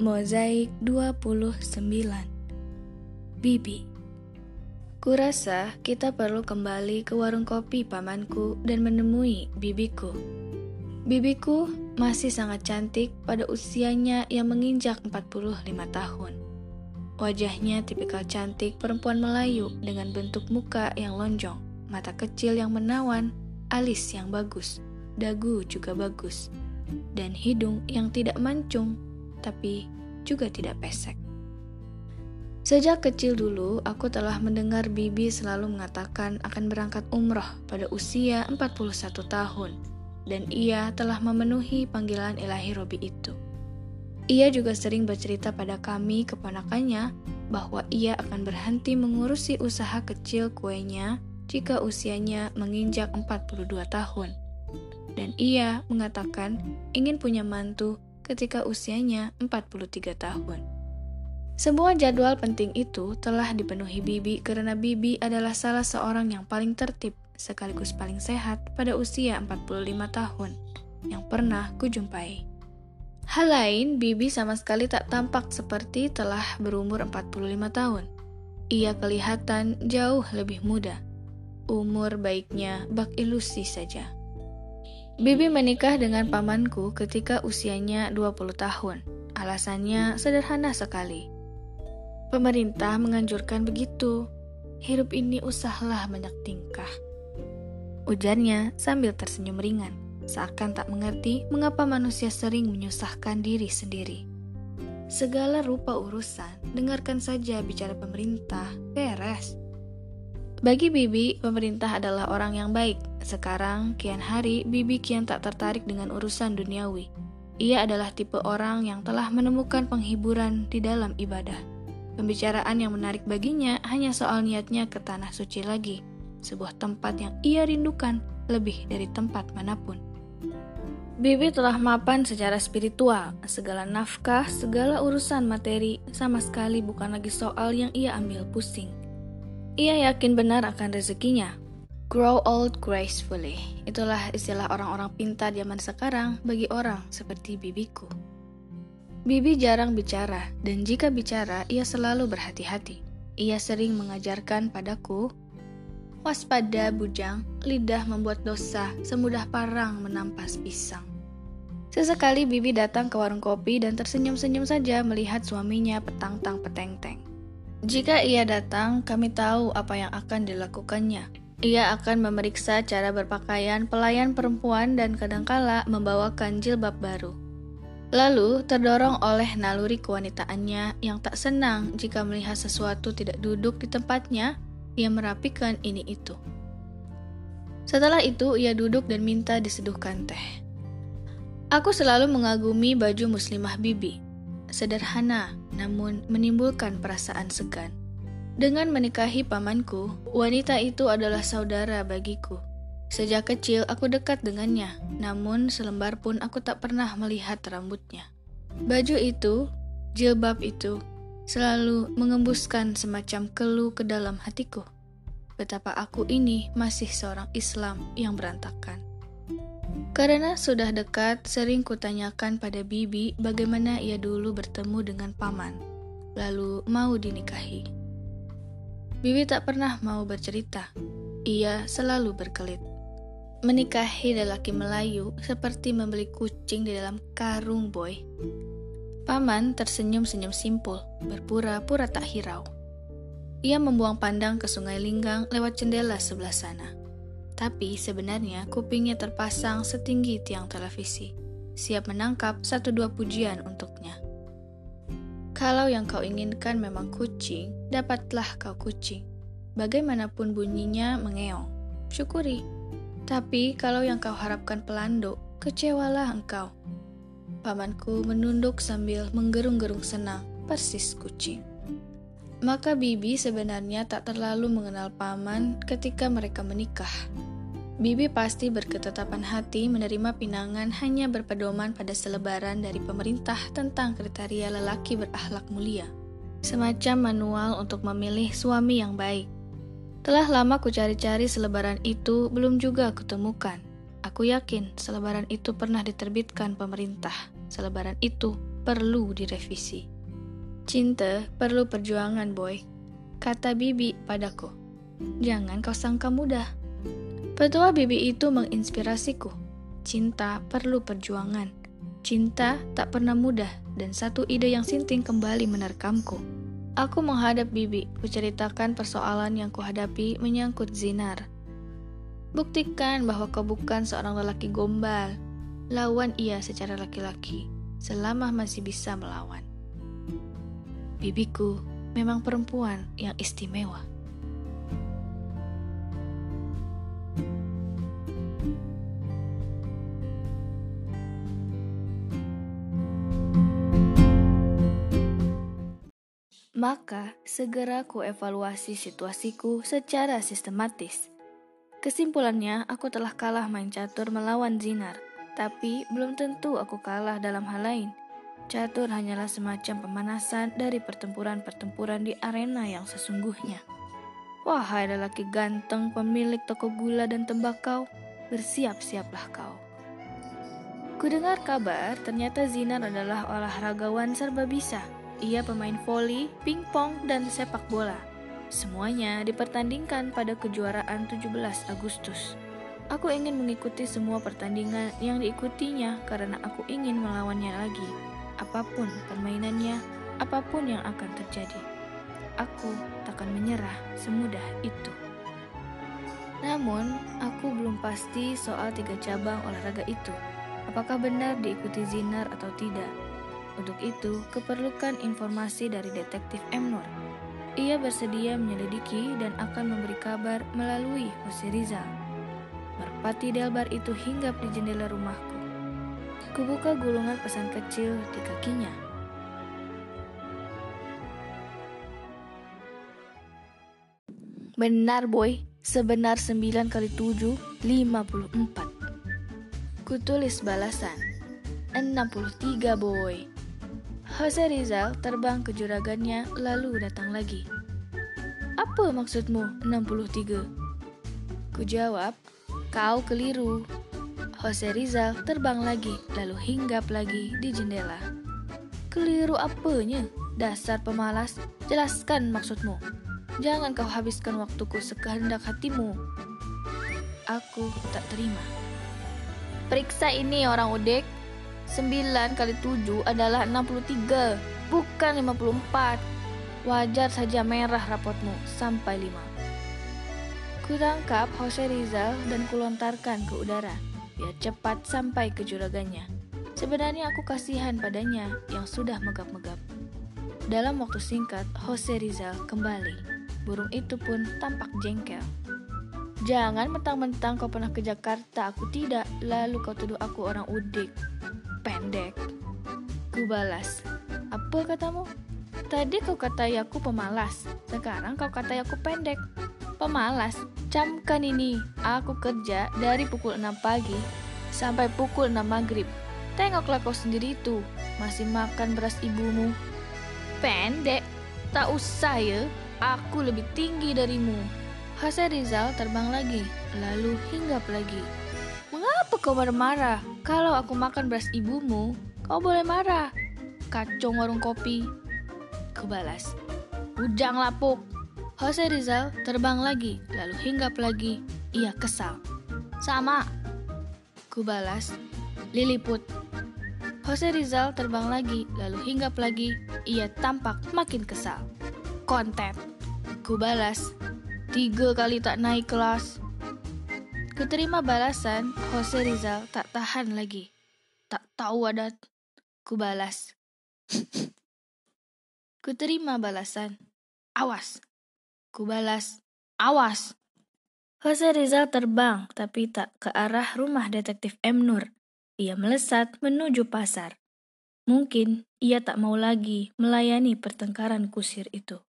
Mozaik 29 Bibi Kurasa kita perlu kembali ke warung kopi pamanku dan menemui bibiku. Bibiku masih sangat cantik pada usianya yang menginjak 45 tahun. Wajahnya tipikal cantik perempuan Melayu dengan bentuk muka yang lonjong, mata kecil yang menawan, alis yang bagus, dagu juga bagus, dan hidung yang tidak mancung tapi juga tidak pesek. Sejak kecil dulu, aku telah mendengar Bibi selalu mengatakan akan berangkat umroh pada usia 41 tahun, dan ia telah memenuhi panggilan ilahi Robi itu. Ia juga sering bercerita pada kami keponakannya bahwa ia akan berhenti mengurusi usaha kecil kuenya jika usianya menginjak 42 tahun. Dan ia mengatakan ingin punya mantu ketika usianya 43 tahun. Semua jadwal penting itu telah dipenuhi Bibi karena Bibi adalah salah seorang yang paling tertib sekaligus paling sehat pada usia 45 tahun yang pernah kujumpai. Hal lain, Bibi sama sekali tak tampak seperti telah berumur 45 tahun. Ia kelihatan jauh lebih muda. Umur baiknya bak ilusi saja. Bibi menikah dengan pamanku ketika usianya 20 tahun. Alasannya sederhana sekali. Pemerintah menganjurkan begitu. Hidup ini usahlah banyak tingkah. Ujarnya sambil tersenyum ringan, seakan tak mengerti mengapa manusia sering menyusahkan diri sendiri. Segala rupa urusan, dengarkan saja bicara pemerintah, beres. Bagi Bibi, pemerintah adalah orang yang baik. Sekarang, kian hari, Bibi kian tak tertarik dengan urusan duniawi. Ia adalah tipe orang yang telah menemukan penghiburan di dalam ibadah. Pembicaraan yang menarik baginya hanya soal niatnya ke tanah suci lagi, sebuah tempat yang ia rindukan lebih dari tempat mana pun. Bibi telah mapan secara spiritual, segala nafkah, segala urusan materi sama sekali bukan lagi soal yang ia ambil pusing. Ia yakin benar akan rezekinya. Grow old gracefully. Itulah istilah orang-orang pintar zaman sekarang bagi orang seperti bibiku. Bibi jarang bicara, dan jika bicara, ia selalu berhati-hati. Ia sering mengajarkan padaku, Waspada bujang, lidah membuat dosa, semudah parang menampas pisang. Sesekali Bibi datang ke warung kopi dan tersenyum-senyum saja melihat suaminya petang-tang peteng-teng. Jika ia datang, kami tahu apa yang akan dilakukannya. Ia akan memeriksa cara berpakaian pelayan perempuan dan kadangkala membawakan jilbab baru. Lalu, terdorong oleh naluri kewanitaannya yang tak senang jika melihat sesuatu tidak duduk di tempatnya, ia merapikan ini itu. Setelah itu, ia duduk dan minta diseduhkan teh. Aku selalu mengagumi baju muslimah bibi, sederhana namun menimbulkan perasaan segan. Dengan menikahi pamanku, wanita itu adalah saudara bagiku. Sejak kecil aku dekat dengannya, namun selembar pun aku tak pernah melihat rambutnya. Baju itu, jilbab itu, selalu mengembuskan semacam keluh ke dalam hatiku. Betapa aku ini masih seorang Islam yang berantakan. Karena sudah dekat, sering kutanyakan pada Bibi bagaimana ia dulu bertemu dengan paman, lalu mau dinikahi. Bibi tak pernah mau bercerita. Ia selalu berkelit. Menikahi lelaki Melayu seperti membeli kucing di dalam karung boy. Paman tersenyum-senyum simpul, berpura-pura tak hirau. Ia membuang pandang ke sungai Linggang lewat jendela sebelah sana. Tapi sebenarnya kupingnya terpasang setinggi tiang televisi, siap menangkap satu dua pujian untuknya. Kalau yang kau inginkan memang kucing, dapatlah kau kucing. Bagaimanapun bunyinya mengeong, syukuri. Tapi kalau yang kau harapkan pelando, kecewalah engkau. Pamanku menunduk sambil menggerung-gerung senang, persis kucing. Maka Bibi sebenarnya tak terlalu mengenal paman ketika mereka menikah. Bibi pasti berketetapan hati menerima pinangan hanya berpedoman pada selebaran dari pemerintah tentang kriteria lelaki berakhlak mulia. Semacam manual untuk memilih suami yang baik. Telah lama ku cari-cari selebaran itu, belum juga kutemukan. Aku yakin selebaran itu pernah diterbitkan pemerintah. Selebaran itu perlu direvisi. Cinta perlu perjuangan, boy. Kata Bibi padaku. Jangan kau sangka mudah. Petua Bibi itu menginspirasiku. Cinta perlu perjuangan. Cinta tak pernah mudah dan satu ide yang sinting kembali menerkamku. Aku menghadap Bibi, kuceritakan persoalan yang kuhadapi menyangkut zinar. Buktikan bahwa kau bukan seorang lelaki gombal. Lawan ia secara laki-laki, selama masih bisa melawan. Bibiku memang perempuan yang istimewa. Maka segera ku evaluasi situasiku secara sistematis. Kesimpulannya, aku telah kalah main catur melawan Zinar, tapi belum tentu aku kalah dalam hal lain. Catur hanyalah semacam pemanasan dari pertempuran-pertempuran di arena yang sesungguhnya. Wahai lelaki ganteng pemilik toko gula dan tembakau, bersiap-siaplah kau. Kudengar kabar ternyata Zinar adalah olahragawan serba bisa. Ia pemain voli, pingpong, dan sepak bola. Semuanya dipertandingkan pada kejuaraan 17 Agustus. Aku ingin mengikuti semua pertandingan yang diikutinya karena aku ingin melawannya lagi apa pun permainannya, apa pun yang akan terjadi. Aku takkan menyerah semudah itu. Namun, aku belum pasti soal tiga cabang olahraga itu. Apakah benar diikuti Zinar atau tidak? Untuk itu, keperlukan informasi dari detektif M. Nur. Ia bersedia menyelidiki dan akan memberi kabar melalui Jose Rizal. Merpati Delbar itu hinggap di jendela rumahku. Kubuka gulungan pesan kecil di kakinya. Benar boy, sebenar 9 kali 7, 54. Kutulis balasan, 63 boy. Jose Rizal terbang ke juragannya lalu datang lagi. Apa maksudmu 63? Ku jawab, kau keliru. Jose Rizal terbang lagi, lalu hinggap lagi di jendela. Keliru apanya? Dasar pemalas, jelaskan maksudmu. Jangan kau habiskan waktuku sekehendak hatimu. Aku tak terima. Periksa ini orang udek. 9 kali 7 adalah 63, bukan 54. Wajar saja merah rapotmu sampai 5. Kutangkap Jose Rizal dan kulontarkan ke udara biar cepat sampai ke juragannya. Sebenarnya aku kasihan padanya yang sudah megap-megap. Dalam waktu singkat, Jose Rizal kembali. Burung itu pun tampak jengkel. Jangan mentang-mentang kau pernah ke Jakarta, aku tidak. Lalu kau tuduh aku orang udik. Pendek. Ku balas. Apa katamu? Tadi kau katai aku pemalas. Sekarang kau katai aku pendek. Pemalas, camkan ini. Aku kerja dari pukul 6 pagi sampai pukul 6 maghrib. Tengoklah kau sendiri itu, masih makan beras ibumu. Pendek, tak usah ya, aku lebih tinggi darimu. Hasan Rizal terbang lagi, lalu hinggap lagi. Mengapa kau marah-marah? Kalau aku makan beras ibumu, kau boleh marah. Kacung warung kopi. Kebalas. Ujang lapuk. Jose Rizal terbang lagi, lalu hinggap lagi. Ia kesal. Sama. Kubalas. Liliput. Jose Rizal terbang lagi, lalu hinggap lagi. Ia tampak makin kesal. Konten. Kubalas. Tiga kali tak naik kelas. Kuterima balasan, Jose Rizal tak tahan lagi. Tak tahu adat. Kubalas. Kuterima balasan. Awas, Ku balas, awas. Jose Rizal terbang, tapi tak ke arah rumah detektif M. Nur. Ia melesat menuju pasar. Mungkin ia tak mau lagi melayani pertengkaran kusir itu.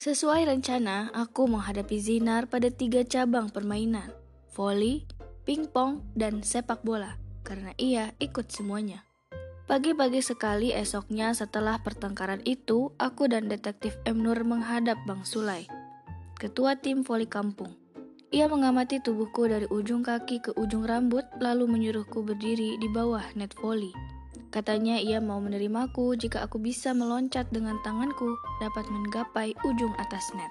Sesuai rencana, aku menghadapi Zinar pada tiga cabang permainan, voli, pingpong, dan sepak bola, karena ia ikut semuanya. Pagi-pagi sekali esoknya setelah pertengkaran itu, aku dan detektif M. Nur menghadap Bang Sulai, ketua tim voli kampung. Ia mengamati tubuhku dari ujung kaki ke ujung rambut, lalu menyuruhku berdiri di bawah net volley. Katanya ia mau menerimaku jika aku bisa meloncat dengan tanganku dapat menggapai ujung atas net.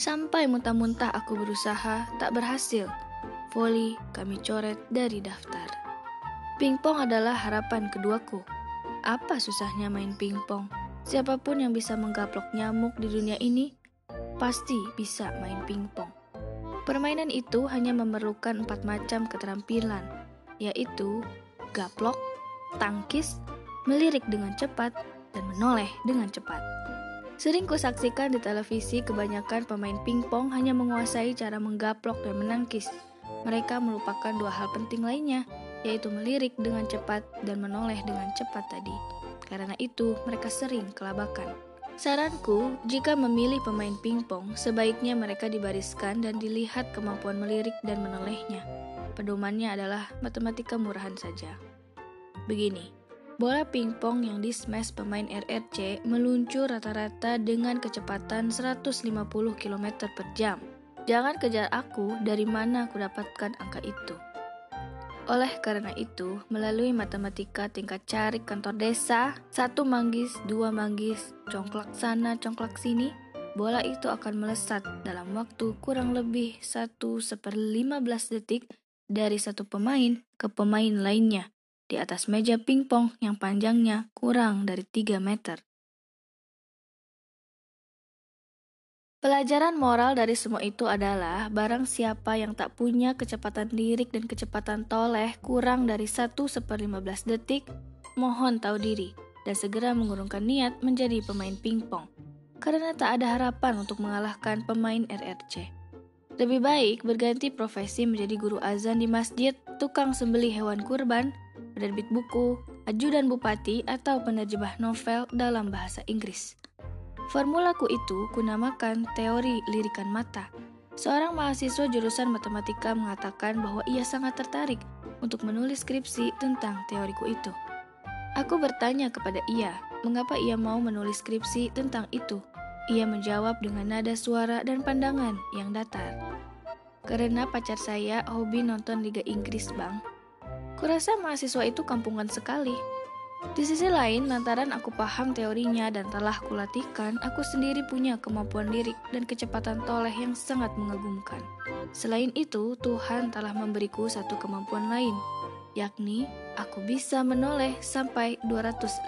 Sampai muntah-muntah aku berusaha, tak berhasil. Volley kami coret dari daftar. Pingpong adalah harapan keduaku. Apa susahnya main pingpong? Siapa pun yang bisa menggaplok nyamuk di dunia ini, pasti bisa main pingpong. Permainan itu hanya memerlukan empat macam keterampilan, yaitu gaplok, tangkis, melirik dengan cepat, dan menoleh dengan cepat. Sering kusaksikan di televisi kebanyakan pemain pingpong hanya menguasai cara menggaplok dan menangkis. Mereka melupakan dua hal penting lainnya, yaitu melirik dengan cepat dan menoleh dengan cepat tadi. Karena itu, mereka sering kelabakan. Saranku, jika memilih pemain pingpong, sebaiknya mereka dibariskan dan dilihat kemampuan melirik dan menolehnya. Pedomannya adalah matematika murahan saja. Begini, bola pingpong yang di smash pemain RRC meluncur rata-rata dengan kecepatan 150 km per jam. Jangan kejar aku dari mana aku dapatkan angka itu. Oleh karena itu, melalui matematika tingkat cari kantor desa, satu manggis, dua manggis, congklak sana, congklak sini, bola itu akan melesat dalam waktu kurang lebih satu seper lima belas detik dari satu pemain ke pemain lainnya di atas meja pingpong yang panjangnya kurang dari 3 meter. Pelajaran moral dari semua itu adalah barang siapa yang tak punya kecepatan lirik dan kecepatan toleh kurang dari 1 seper 15 detik, mohon tahu diri dan segera mengurungkan niat menjadi pemain pingpong. Karena tak ada harapan untuk mengalahkan pemain RRC. Lebih baik berganti profesi menjadi guru azan di masjid, tukang sembeli hewan kurban, penerbit buku, ajudan bupati, atau penerjemah novel dalam bahasa Inggris. Formulaku itu kunamakan teori lirikan mata. Seorang mahasiswa jurusan matematika mengatakan bahwa ia sangat tertarik untuk menulis skripsi tentang teoriku itu. Aku bertanya kepada ia, mengapa ia mau menulis skripsi tentang itu. Ia menjawab dengan nada suara dan pandangan yang datar. Karena pacar saya hobi nonton Liga Inggris, Bang. Kurasa mahasiswa itu kampungan sekali. Di sisi lain, lantaran aku paham teorinya dan telah kulatihkan, aku sendiri punya kemampuan lirik dan kecepatan toleh yang sangat mengagumkan. Selain itu, Tuhan telah memberiku satu kemampuan lain, yakni aku bisa menoleh sampai 250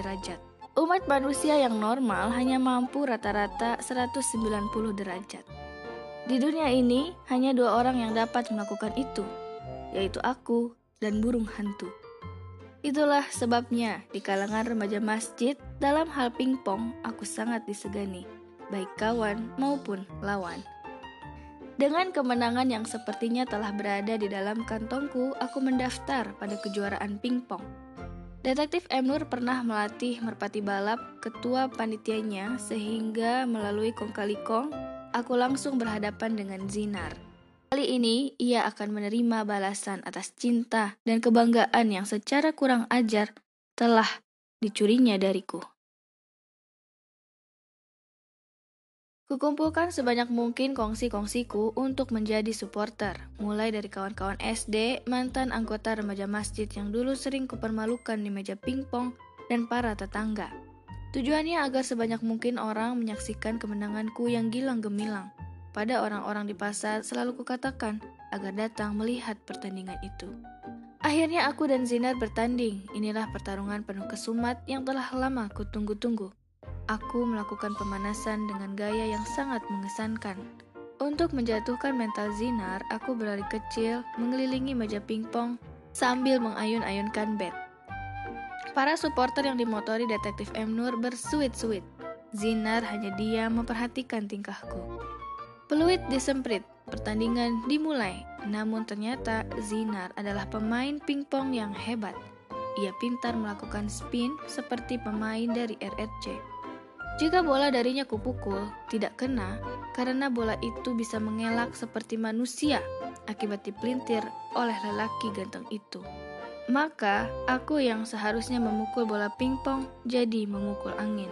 derajat. Umat manusia yang normal hanya mampu rata-rata 190 derajat. Di dunia ini, hanya dua orang yang dapat melakukan itu, yaitu aku dan burung hantu. Itulah sebabnya di kalangan remaja masjid dalam hal pingpong aku sangat disegani, baik kawan maupun lawan. Dengan kemenangan yang sepertinya telah berada di dalam kantongku, aku mendaftar pada kejuaraan pingpong. Detektif M. Nur pernah melatih merpati balap ketua panitianya sehingga melalui kong kali kong, aku langsung berhadapan dengan Zinar. Kali ini ia akan menerima balasan atas cinta dan kebanggaan yang secara kurang ajar telah dicurinya dariku. Kukumpulkan sebanyak mungkin kongsi-kongsiku untuk menjadi supporter, mulai dari kawan-kawan SD, mantan anggota remaja masjid yang dulu sering kupermalukan di meja pingpong, dan para tetangga. Tujuannya agar sebanyak mungkin orang menyaksikan kemenanganku yang gilang gemilang. Pada orang-orang di pasar selalu kukatakan agar datang melihat pertandingan itu. Akhirnya aku dan Zinar bertanding. Inilah pertarungan penuh kesumat yang telah lama kutunggu-tunggu. Aku melakukan pemanasan dengan gaya yang sangat mengesankan. Untuk menjatuhkan mental Zinar, aku berlari kecil mengelilingi meja pingpong sambil mengayun-ayunkan bat. Para supporter yang dimotori detektif M. Nur bersuit-suit. Zinar hanya diam memperhatikan tingkahku. Peluit disemprit, pertandingan dimulai. Namun ternyata Zinar adalah pemain pingpong yang hebat. Ia pintar melakukan spin seperti pemain dari RRC. Jika bola darinya kupukul, tidak kena karena bola itu bisa mengelak seperti manusia akibat dipelintir oleh lelaki ganteng itu. Maka aku yang seharusnya memukul bola pingpong jadi memukul angin.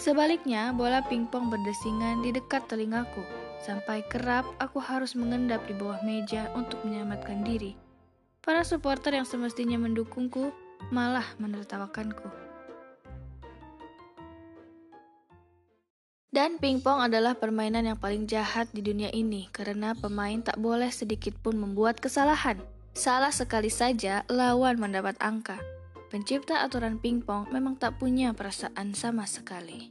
Sebaliknya, bola pingpong berdesingan di dekat telingaku Sampai kerap aku harus mengendap di bawah meja untuk menyelamatkan diri. Para supporter yang semestinya mendukungku malah menertawakanku. Dan pingpong adalah permainan yang paling jahat di dunia ini karena pemain tak boleh sedikit pun membuat kesalahan. Salah sekali saja lawan mendapat angka. Pencipta aturan pingpong memang tak punya perasaan sama sekali.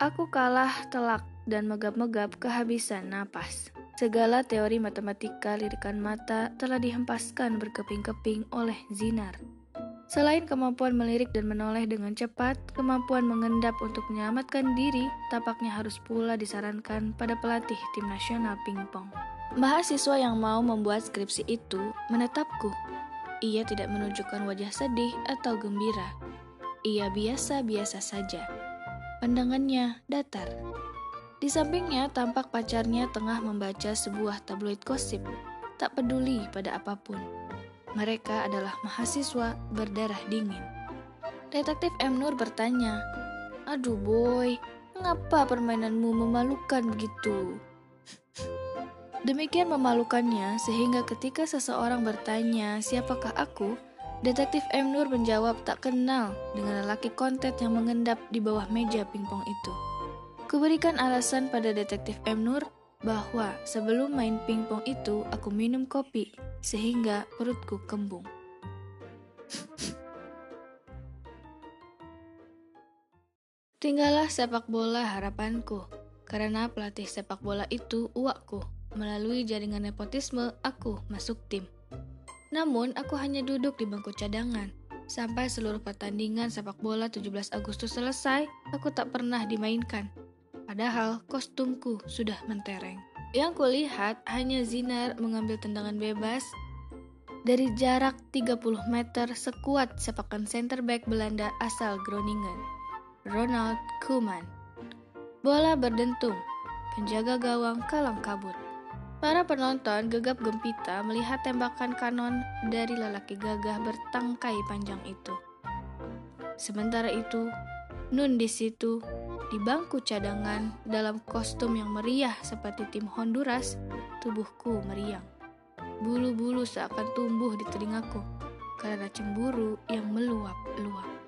Aku kalah telak dan megap-megap kehabisan napas. Segala teori matematika lirikan mata telah dihempaskan berkeping-keping oleh Zinar. Selain kemampuan melirik dan menoleh dengan cepat, kemampuan mengendap untuk menyelamatkan diri tapaknya harus pula disarankan pada pelatih tim nasional pingpong. Mahasiswa yang mau membuat skripsi itu menetapku. Ia tidak menunjukkan wajah sedih atau gembira. Ia biasa-biasa saja. Pandangannya datar. Di sampingnya tampak pacarnya tengah membaca sebuah tabloid gosip, tak peduli pada apa pun. Mereka adalah mahasiswa berdarah dingin. Detektif M. Nur bertanya, Aduh boy, mengapa permainanmu memalukan begitu? Demikian memalukannya sehingga ketika seseorang bertanya siapakah aku, Detektif M. Nur menjawab tak kenal dengan lelaki kontet yang mengendap di bawah meja pingpong itu. Kuberikan alasan pada detektif M. Nur bahwa sebelum main pingpong itu aku minum kopi sehingga perutku kembung. Tinggallah sepak bola harapanku, karena pelatih sepak bola itu uakku. Melalui jaringan nepotisme, aku masuk tim. Namun, aku hanya duduk di bangku cadangan. Sampai seluruh pertandingan sepak bola 17 Agustus selesai, aku tak pernah dimainkan. Padahal kostumku sudah mentereng. Yang kulihat hanya Zinar mengambil tendangan bebas dari jarak 30 meter sekuat sepakan center back Belanda asal Groningen, Ronald Koeman. Bola berdentung, penjaga gawang kalang kabut. Para penonton gegap gempita melihat tembakan kanon dari lelaki gagah bertangkai panjang itu. Sementara itu, Nun di situ di bangku cadangan dalam kostum yang meriah seperti tim Honduras, tubuhku meriang. Bulu-bulu seakan tumbuh di telingaku karena cemburu yang meluap-luap.